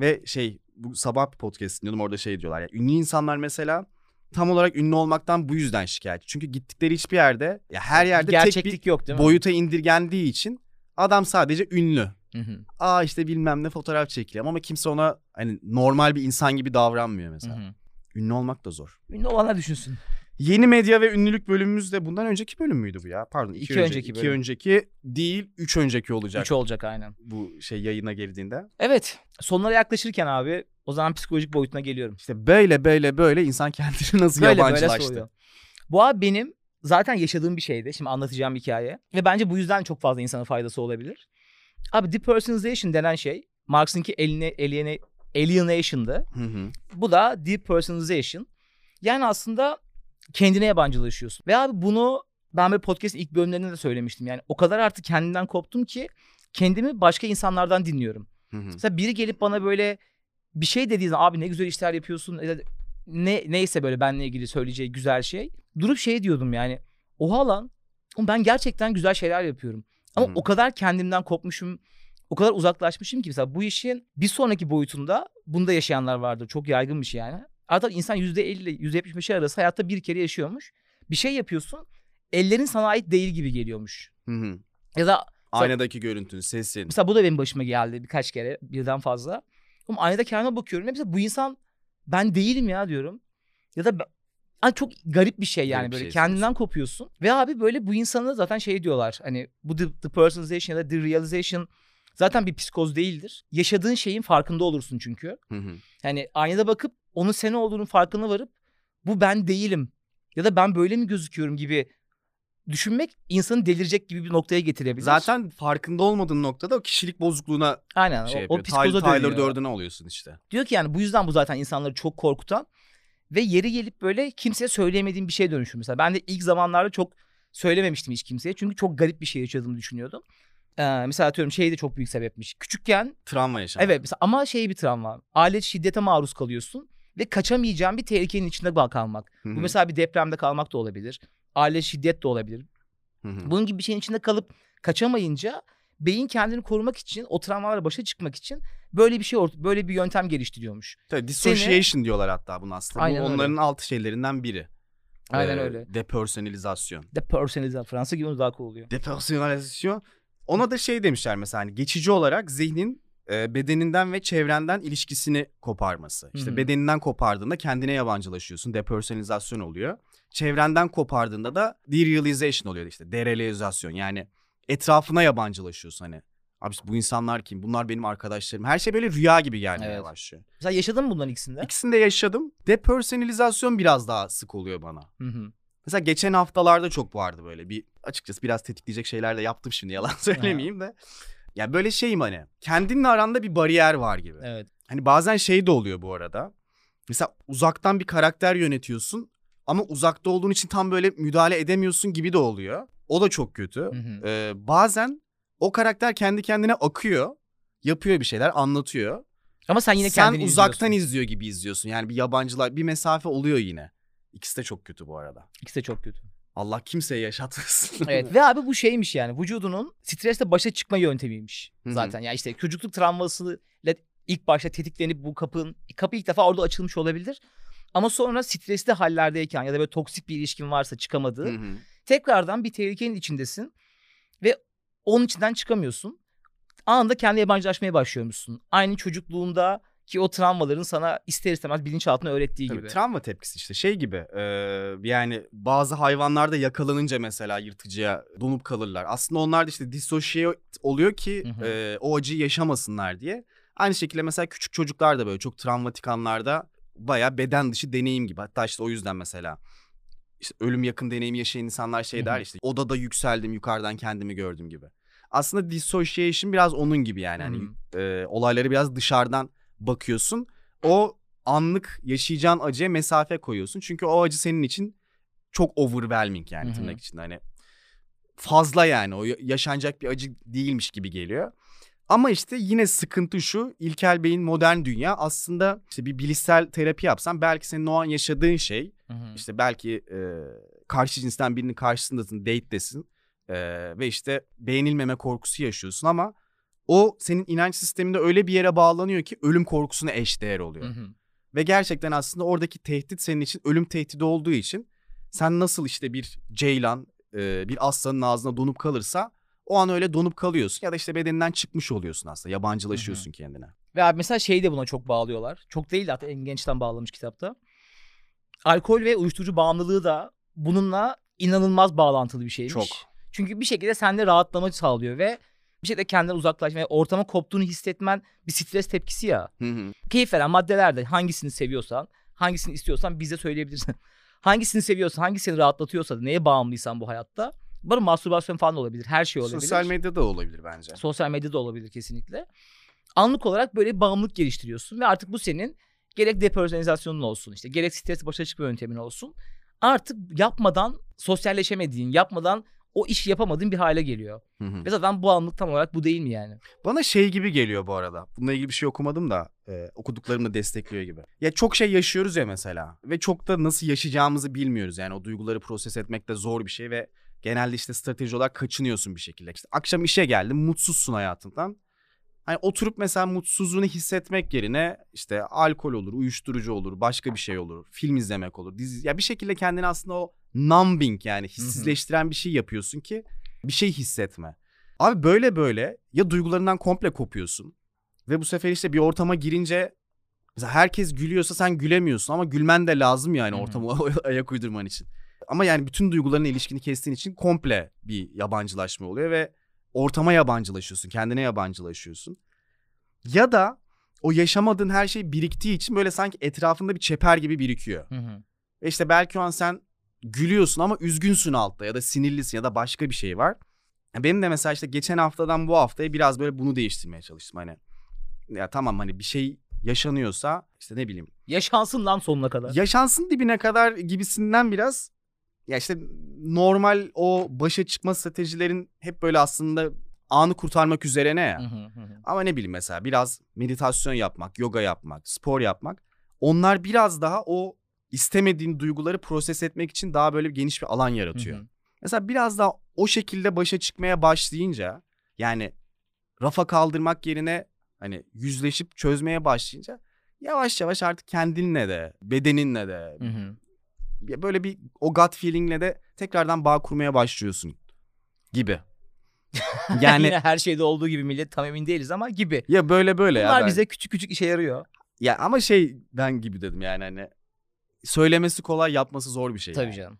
Ve şey bu sabah bir podcast dinliyordum orada şey diyorlar ya ünlü insanlar mesela tam olarak ünlü olmaktan bu yüzden şikayetçi. Çünkü gittikleri hiçbir yerde ya her yerde tek Gerçeklik yok bir değil mi? boyuta indirgendiği için adam sadece ünlü. Hı hı. Aa işte bilmem ne fotoğraf çekiliyor ama kimse ona hani normal bir insan gibi davranmıyor Hı mesela. hı. Ünlü olmak da zor. Ünlü olanlar düşünsün. Yeni medya ve ünlülük bölümümüz de bundan önceki bölüm müydü bu ya? Pardon iki, İki önce- önceki iki bölüm. önceki değil üç önceki olacak. Üç olacak aynen. Bu şey yayına girdiğinde. Evet. Sonlara yaklaşırken abi o zaman psikolojik boyutuna geliyorum. İşte böyle böyle böyle insan kendini nasıl Böyle böyle yabancılaştı. soğuyor. Bu abi benim zaten yaşadığım bir şeydi. Şimdi anlatacağım hikaye. Ve bence bu yüzden çok fazla insana faydası olabilir. Abi depersonalization denen şey Marx'ınki aliena- aliena- alienation'dı. Hı hı. Bu da depersonalization. Yani aslında kendine yabancılaşıyorsun. Ve abi bunu ben böyle podcast'in ilk bölümlerinde de söylemiştim. Yani o kadar artık kendimden koptum ki kendimi başka insanlardan dinliyorum. Hı hı. Mesela biri gelip bana böyle bir şey dediği zaman abi ne güzel işler yapıyorsun. Ne, neyse böyle benle ilgili söyleyeceği güzel şey. Durup şey diyordum yani. Oha lan. Ben gerçekten güzel şeyler yapıyorum. Ama hı. o kadar kendimden kopmuşum. O kadar uzaklaşmışım ki mesela bu işin bir sonraki boyutunda bunda yaşayanlar vardır. Çok yaygın bir şey yani. Artık insan %50 ile %75 arası hayatta bir kere yaşıyormuş. Bir şey yapıyorsun. Ellerin sana ait değil gibi geliyormuş. Hı hı. Ya da Aynadaki görüntün, sesin. Mesela bu da benim başıma geldi birkaç kere birden fazla. Ama aynada kendime bakıyorum. Mesela bu insan ben değilim ya diyorum. Ya da ben- Ay çok garip bir şey yani Garip böyle şey kendinden kopuyorsun. Ve abi böyle bu insanı zaten şey diyorlar. Hani bu the, the personalization ya da the realization zaten bir psikoz değildir. Yaşadığın şeyin farkında olursun çünkü. Hı hı. Hani aynada bakıp onun sen olduğunun farkına varıp bu ben değilim ya da ben böyle mi gözüküyorum gibi düşünmek insanı delirecek gibi bir noktaya getirebilir. Zaten farkında olmadığın noktada o kişilik bozukluğuna Aynen şey o, yapıyor. o psikoza Tyler, Tyler. Durden'e oluyorsun işte. Diyor ki yani bu yüzden bu zaten insanları çok korkutan ve yeri gelip böyle kimseye söyleyemediğim bir şey dönüşür. Mesela ben de ilk zamanlarda çok söylememiştim hiç kimseye. Çünkü çok garip bir şey yaşadığımı düşünüyordum. Ee, mesela atıyorum şey de çok büyük sebepmiş. Küçükken Travma yaşamak. evet mesela ama şey bir travma. Aile şiddete maruz kalıyorsun ve kaçamayacağın bir tehlikenin içinde kalmak. Hı hı. Bu mesela bir depremde kalmak da olabilir. aile şiddet de olabilir. Hı hı. Bunun gibi bir şeyin içinde kalıp kaçamayınca beyin kendini korumak için, o travmalarla başa çıkmak için böyle bir şey böyle bir yöntem geliştiriyormuş. Tabii dissociation diyorlar hatta bunu aslında. Aynen Bu öyle. onların alt şeylerinden biri. Aynen Ee, öyle. Depersonalizasyon. Depersonalizasyon. Fransa gibi daha cool oluyor. Depersonalizasyon. Ona da şey demişler mesela hani geçici olarak zihnin e, bedeninden ve çevrenden ilişkisini koparması. İşte hı. bedeninden kopardığında kendine yabancılaşıyorsun. Depersonalizasyon oluyor. Çevrenden kopardığında da derealization oluyor işte. Derealizasyon yani etrafına yabancılaşıyorsun hani. Abi bu insanlar kim? Bunlar benim arkadaşlarım. Her şey böyle rüya gibi gelmeye Evet. başlıyor. Mesela yaşadın mı bunların ikisinde? İkisini de yaşadım. Depersonalizasyon biraz daha sık oluyor bana. Hı hı. Mesela geçen haftalarda çok vardı böyle bir açıkçası biraz tetikleyecek şeyler de yaptım şimdi yalan söylemeyeyim de. Ya böyle şeyim hani kendinle aranda bir bariyer var gibi. Evet. Hani bazen şey de oluyor bu arada. Mesela uzaktan bir karakter yönetiyorsun ama uzakta olduğun için tam böyle müdahale edemiyorsun gibi de oluyor. O da çok kötü. Hı hı. Ee, bazen o karakter kendi kendine akıyor. Yapıyor bir şeyler anlatıyor. Ama sen yine Sen kendini uzaktan izliyorsun. izliyor gibi izliyorsun. Yani bir yabancılar bir mesafe oluyor yine. İkisi de çok kötü bu arada. İkisi de çok kötü. Allah kimseye yaşatmasın. Evet ve abi bu şeymiş yani vücudunun stresle başa çıkma yöntemiymiş zaten. Yani işte çocukluk travmasıyla ilk başta tetiklenip bu kapının kapı ilk defa orada açılmış olabilir. Ama sonra stresli hallerdeyken ya da böyle toksik bir ilişkin varsa çıkamadığı tekrardan bir tehlikenin içindesin ve onun içinden çıkamıyorsun. Anında kendi yabancılaşmaya başlıyormuşsun. Aynı çocukluğunda ki o travmaların sana ister istemez bilinçaltına öğrettiği Tabii, gibi. travma tepkisi işte şey gibi e, yani bazı hayvanlarda yakalanınca mesela yırtıcıya donup kalırlar. Aslında onlar da işte dissociate oluyor ki Hı hı. e, o acıyı yaşamasınlar diye. Aynı şekilde mesela küçük çocuklar da böyle çok travmatik anlarda baya beden dışı deneyim gibi. Hatta işte o yüzden mesela işte ölüm yakın deneyim yaşayan insanlar şey der işte odada yükseldim yukarıdan kendimi gördüm gibi. Aslında dissociation biraz onun gibi yani. Hani, e, olayları biraz dışarıdan bakıyorsun. O anlık yaşayacağın acıya mesafe koyuyorsun. Çünkü o acı senin için çok overwhelming yani tırnak içinde hani fazla yani o ya- yaşanacak bir acı değilmiş gibi geliyor. Ama işte yine sıkıntı şu İlkel Bey'in modern dünya aslında işte bir bilişsel terapi yapsan belki senin o an yaşadığın şey Hı hı. işte belki e, karşı cinsten birinin karşısındasın date'desin e, ve işte beğenilmeme korkusu yaşıyorsun ama o senin inanç sisteminde öyle bir yere bağlanıyor ki ölüm korkusuna eşdeğer oluyor. Hı hı. Ve gerçekten aslında oradaki tehdit senin için ölüm tehdidi olduğu için sen nasıl işte bir ceylan e, bir aslanın ağzına donup kalırsa o an öyle donup kalıyorsun ya da işte bedeninden çıkmış oluyorsun aslında yabancılaşıyorsun kendine. Ve abi mesela şeyi de buna çok bağlıyorlar. Çok değil de hatta en gençten bağlamış kitapta. Alkol ve uyuşturucu bağımlılığı da bununla inanılmaz bağlantılı bir şeymiş. Çok. Çünkü bir şekilde sende rahatlama sağlıyor ve bir şekilde kendinden uzaklaşma ve ortama koptuğunu hissetmen bir stres tepkisi ya. Hı hı. Keyif veren maddeler de hangisini seviyorsan, hangisini istiyorsan bize söyleyebilirsin. hangisini seviyorsan, hangi seni rahatlatıyorsa, neye bağımlıysan bu hayatta. Bu mastürbasyon falan da olabilir, her şey olabilir. Sosyal medyada olabilir bence. Sosyal medyada olabilir kesinlikle. Anlık olarak böyle bir bağımlılık geliştiriyorsun ve artık bu senin gerek depersonalizasyonun olsun işte gerek stres başa çıkma yöntemin olsun. Artık yapmadan sosyalleşemediğin, yapmadan o işi yapamadığın bir hale geliyor. Hı hı. Ve zaten bağımlılık tam olarak bu değil mi yani? Bana şey gibi geliyor bu arada. Bununla ilgili bir şey okumadım da e, okuduklarım da destekliyor gibi. Ya çok şey yaşıyoruz ya mesela ve çok da nasıl yaşayacağımızı bilmiyoruz. Yani o duyguları proses etmek de zor bir şey ve genelde işte strateji olarak kaçınıyorsun bir şekilde. İşte akşam işe geldin mutsuzsun hayatından. Hani oturup mesela mutsuzluğunu hissetmek yerine işte alkol olur, uyuşturucu olur, başka bir şey olur, film izlemek olur, dizi ya bir şekilde kendini aslında o numbing yani hissizleştiren bir şey yapıyorsun ki bir şey hissetme. Abi böyle böyle ya duygularından komple kopuyorsun ve bu sefer işte bir ortama girince mesela herkes gülüyorsa sen gülemiyorsun ama gülmen de lazım yani ortama ayak uydurman için. Ama yani bütün duygularına ilişkini kestiğin için komple bir yabancılaşma oluyor ve ortama yabancılaşıyorsun, kendine yabancılaşıyorsun. Ya da o yaşamadığın her şey biriktiği için böyle sanki etrafında bir çeper gibi birikiyor. Hı hı. Ve işte belki o an sen gülüyorsun ama üzgünsün altta ya da sinirlisin ya da başka bir şey var. Benim de mesela işte geçen haftadan bu haftaya biraz böyle bunu değiştirmeye çalıştım hani. Ya tamam hani bir şey yaşanıyorsa işte ne bileyim Yaşansın lan sonuna kadar. yaşansın dibine kadar gibisinden biraz ya işte normal o başa çıkma stratejilerin hep böyle aslında anı kurtarmak üzerine ya. Hı hı hı hı. Ama ne bileyim mesela biraz meditasyon yapmak, yoga yapmak, spor yapmak onlar biraz daha o istemediğin duyguları proses etmek için daha böyle geniş bir alan yaratıyor. Hı hı. Mesela biraz daha o şekilde başa çıkmaya başlayınca yani rafa kaldırmak yerine hani yüzleşip çözmeye başlayınca yavaş yavaş artık kendinle de bedeninle de Hı hı. böyle bir o gut feelingle de tekrardan bağ kurmaya başlıyorsun gibi. Yani Yine her şeyde olduğu gibi millet tam emin değiliz ama gibi. ya böyle böyle ya. Bunlar bize küçük küçük işe yarıyor. Ya ama şey ben gibi dedim yani hani söylemesi kolay yapması zor bir şey. Tabii yani. canım.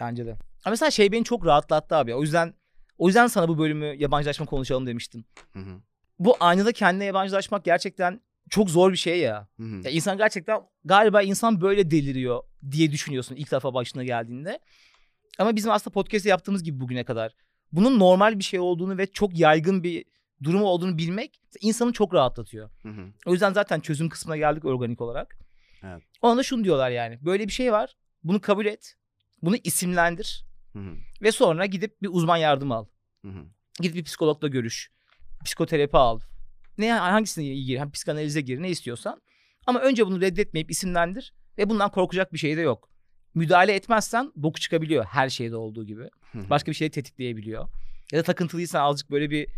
Bence de. Ama mesela şey beni çok rahatlattı abi. O yüzden o yüzden sana bu bölümü yabancılaşma konuşalım demiştim. Hı hı. Bu aynada kendine yabancılaşmak gerçekten çok zor bir şey ya. Hı hı. Ya insan gerçekten galiba insan böyle deliriyor diye düşünüyorsun ilk defa başına geldiğinde. Ama bizim aslında podcast'te yaptığımız gibi bugüne kadar bunun normal bir şey olduğunu ve çok yaygın bir durum olduğunu bilmek insanı çok rahatlatıyor. Hı hı. O yüzden zaten çözüm kısmına geldik organik olarak. Evet. Ona da şunu diyorlar yani. Böyle bir şey var. Bunu kabul et. Bunu isimlendir. Hı hı. Ve sonra gidip bir uzman yardım al. Hı hı. Gidip bir psikologla görüş. Psikoterapi al. Ne hangisine gir? Hem psikanalize gir ne istiyorsan. Ama önce bunu reddetmeyip isimlendir ve bundan korkacak bir şey de yok. Müdahale etmezsen boku çıkabiliyor her şeyde olduğu gibi. Başka bir şeyi tetikleyebiliyor. Ya da takıntılıysan azıcık böyle bir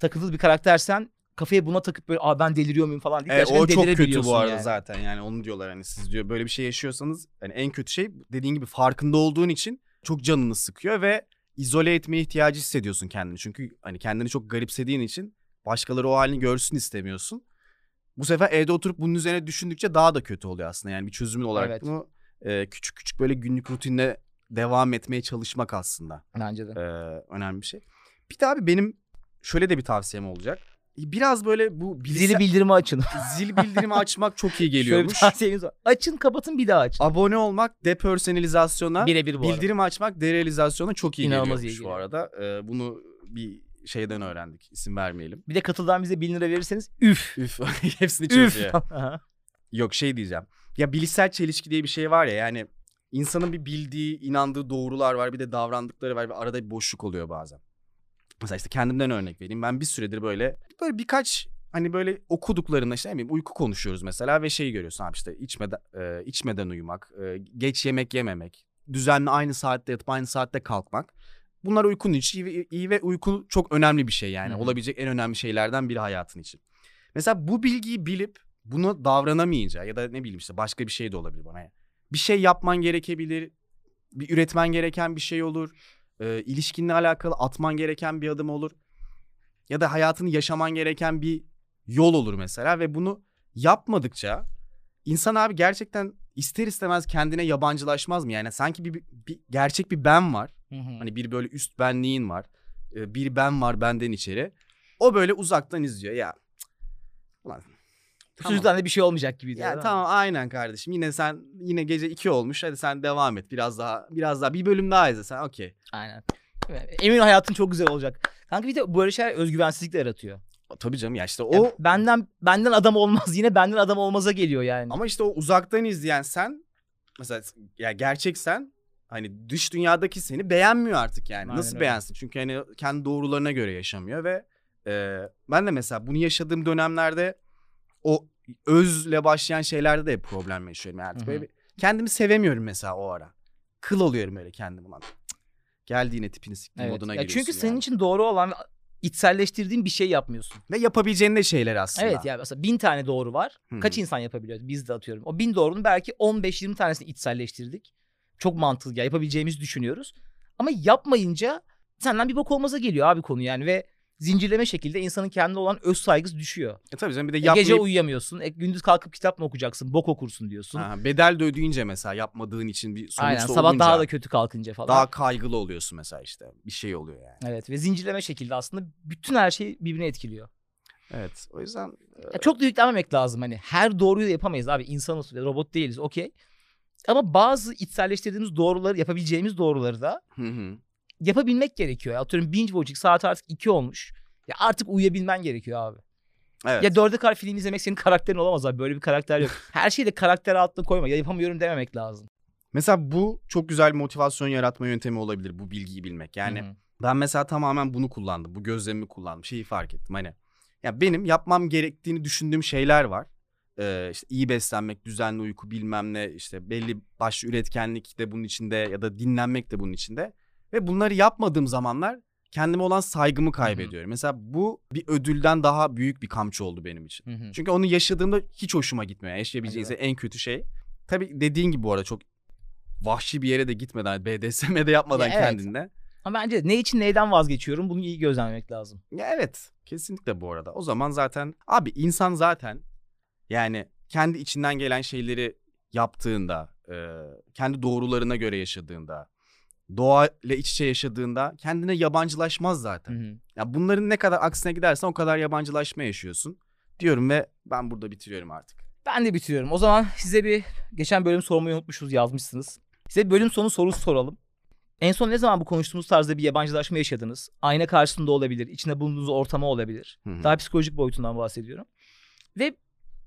takıntılı bir karaktersen kafaya buna takıp böyle Aa, ben deliriyor muyum falan diye gerçekten o çok kötü bu arada yani. zaten yani onu diyorlar hani siz diyor böyle bir şey yaşıyorsanız hani en kötü şey dediğin gibi farkında olduğun için çok canını sıkıyor ve izole etmeye ihtiyacı hissediyorsun kendini. Çünkü hani kendini çok garipsediğin için başkaları o halini görsün istemiyorsun. Bu sefer evde oturup bunun üzerine düşündükçe daha da kötü oluyor aslında. Yani bir çözümün olarak Evet. bunu e, küçük küçük böyle günlük rutinle devam etmeye çalışmak aslında Bence de. e, önemli bir şey. Bir de abi benim şöyle de bir tavsiyem olacak. Biraz böyle bu bilgisayar... Zili bildirimi açın. Zil bildirimi açmak çok iyi Şöyle bir geliyormuş. tavsiyeniz var. Açın kapatın bir daha açın. Abone olmak depersonalizasyona, Birebir bu arada. bildirim açmak derealizasyona çok iyi İnanılmaz geliyormuş iyi bu geliyor. arada. Ee, bunu bir şeyden öğrendik. İsim vermeyelim. Bir de katıldan bize 1000 lira verirseniz üf. Üf hepsini çözüyor. Yok şey diyeceğim. Ya bilişsel çelişki diye bir şey var ya yani insanın bir bildiği, inandığı doğrular var bir de davrandıkları var ve arada bir boşluk oluyor bazen. Mesela işte kendimden örnek vereyim. Ben bir süredir böyle böyle birkaç hani böyle okuduklarında işte ne bileyim uyku konuşuyoruz mesela ve şeyi görüyorsun abi işte içmeden e, içmeden uyumak, e, geç yemek yememek, düzenli aynı saatte yatıp aynı saatte kalkmak. Bunlar uykunun için iyi ve, iyi ve uyku çok önemli bir şey yani. Hı. Olabilecek en önemli şeylerden biri hayatın için. Mesela bu bilgiyi bilip bunu davranamayınca ya da ne bileyim işte başka bir şey de olabilir bana. Bir şey yapman gerekebilir, bir üretmen gereken bir şey olur, e, ilişkinle alakalı atman gereken bir adım olur. Ya da hayatını yaşaman gereken bir yol olur mesela ve bunu yapmadıkça insan abi gerçekten ister istemez kendine yabancılaşmaz mı? Yani sanki bir, bir, gerçek bir ben var. Hı hı. Hani bir böyle üst benliğin var. e, Bir ben var benden içeri. O böyle uzaktan izliyor ya. Ulan tamam. çocuktan da bir şey olmayacak gibi diyor. Ya tamam aynen kardeşim. Yine sen yine gece 2 olmuş. Hadi sen devam et. Biraz daha biraz daha bir bölüm daha izle sen. Okey. Aynen. Emin hayatın çok güzel olacak. Kanka bir de böyle şeyler özgüvensizlik de yaratıyor. Tabii canım ya işte o benden benden adam olmaz yine benden adam olmaza geliyor yani. ama işte o uzaktan izleyen sen mesela ya gerçek sen hani dış dünyadaki seni beğenmiyor artık yani. Aynen Nasıl öyle. beğensin? Çünkü hani kendi doğrularına göre yaşamıyor ve e, ben de mesela bunu yaşadığım dönemlerde o özle başlayan şeylerde de problem yaşıyorum. Yani böyle bir- kendimi sevemiyorum mesela o ara. Kıl oluyorum öyle kendim ulan. Cık, Geldi yine tipini siktim Evet. moduna Ya giriyorsun çünkü senin yani. için doğru olan içselleştirdiğin bir şey yapmıyorsun. Ve yapabileceğin de şeyler aslında. Evet ya mesela bin tane doğru var. Hı hı. Kaç insan yapabiliyor? Biz de atıyorum. O bin doğrunun belki 15-20 tanesini içselleştirdik. Çok mantıklı ya yapabileceğimizi düşünüyoruz. Ama yapmayınca senden bir bok olmaza geliyor abi konu yani ve zincirleme şekilde insanın kendine olan öz saygısı düşüyor. E tabii canım bir de E, yapmayıp... gece uyuyamıyorsun. E, gündüz kalkıp kitap mı okuyacaksın? Bok okursun diyorsun. Ha, bedel de ödeyince mesela yapmadığın için bir sonuçta Aynen sabah olunca daha da kötü kalkınca falan. daha kaygılı oluyorsun mesela işte. Bir şey oluyor yani. Evet ve zincirleme şekilde aslında bütün her şey birbirine etkiliyor. Evet o yüzden Ya çok da yüklenmemek lazım hani. Her doğruyu da yapamayız abi. İnsanız robot değiliz okey. Ama bazı içselleştirdiğimiz doğruları yapabileceğimiz doğruları da Hı hı. Yapabilmek gerekiyor. Ya. Atıyorum binge watching saat artık 2 olmuş. Ya artık uyuyabilmen gerekiyor abi. Evet. Ya dörde kadar film izlemek senin karakterin olamaz abi. Böyle bir karakter yok. Her şeyi de karakter altına koyma. Ya yapamıyorum dememek lazım. Mesela bu çok güzel bir motivasyon yaratma yöntemi olabilir bu bilgiyi bilmek. Yani Hı hı. ben mesela tamamen bunu kullandım. Bu gözlemimi kullandım. Şeyi fark ettim hani. Ya benim yapmam gerektiğini düşündüğüm şeyler var. e, işte iyi beslenmek, düzenli uyku bilmem ne işte belli başlı üretkenlik de bunun içinde ya da dinlenmek de bunun içinde. Ve bunları yapmadığım zamanlar kendime olan saygımı kaybediyorum. Mesela bu bir ödülden daha büyük bir kamçı oldu benim için. Hı hı. Çünkü onu yaşadığımda hiç hoşuma gitmiyor. Yaşayabileceğiniz Hadi en kötü şey. Tabii dediğin gibi bu arada çok vahşi bir yere de gitmeden, BDSM'de yapmadan Ya evet. kendinle. Ama bence ne için neyden vazgeçiyorum bunu iyi gözlemlemek lazım. Ya evet kesinlikle bu arada. O zaman zaten abi insan zaten yani kendi içinden gelen şeyleri yaptığında, e, kendi doğrularına göre yaşadığında, doğayla iç içe yaşadığında kendine yabancılaşmaz zaten. Hı hı. Ya bunların ne kadar aksine gidersen o kadar yabancılaşma yaşıyorsun diyorum ve ben burada bitiriyorum artık. Ben de bitiriyorum. O zaman size bir geçen bölüm sormayı unutmuşuz yazmışsınız. Size bölüm sonu sorusu soralım. En son ne zaman bu konuştuğumuz tarzda bir yabancılaşma yaşadınız? Ayna karşısında olabilir, içinde bulunduğunuz ortama olabilir. Hı hı. Daha psikolojik boyutundan bahsediyorum. Ve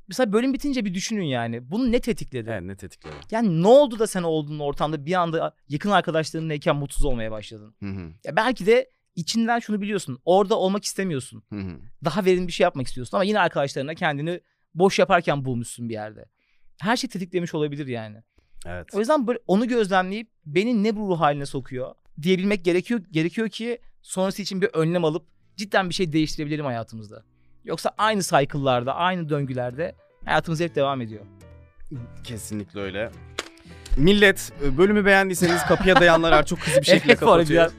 mesela bölüm bitince bir düşünün yani. Bunu ne tetikledi? Evet ne tetikledi. Yani ne oldu da sen olduğun ortamda bir anda yakın arkadaşlarınlayken mutsuz olmaya başladın? Hı hı. Ya belki de içinden şunu biliyorsun. Orada olmak istemiyorsun. Hı hı. Daha verimli bir şey yapmak istiyorsun ama yine arkadaşlarına kendini boş yaparken bulmuşsun bir yerde. Her şey tetiklemiş olabilir yani. Evet. O yüzden böyle onu gözlemleyip beni ne bu ruh haline sokuyor diyebilmek gerekiyor gerekiyor ki sonrası için bir önlem alıp cidden bir şey değiştirebilirim hayatımızda. Yoksa aynı cycle'larda, aynı döngülerde hayatımız hep devam ediyor. Kesinlikle öyle. Millet e, bölümü beğendiyseniz kapıya dayanlar çok hızlı bir şekilde Evet, bu arada kapatıyor.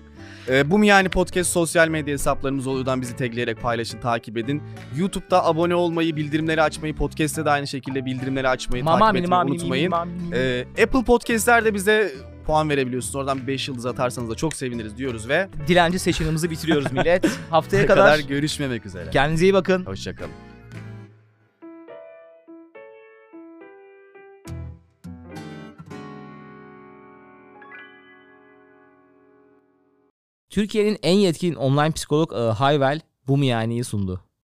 E, bu mu yani podcast sosyal medya hesaplarımız oluyordan bizi tagleyerek paylaşın, takip edin. YouTube'da abone olmayı, bildirimleri açmayı, podcast'te de aynı şekilde bildirimleri açmayı, Mama takip etmeyi mama unutmayın. mini E, Apple Podcast'lerde bize puan verebiliyorsunuz. Oradan 5 yıldız atarsanız da çok seviniriz diyoruz ve Dilenci seçimimizi bitiriyoruz millet. Haftaya kadar, kadar görüşmemek üzere. kendinize iyi bakın. Hoşçakalın. Türkiye'nin en yetkin online psikolog ağı Hayvel bu miyaniyi sundu.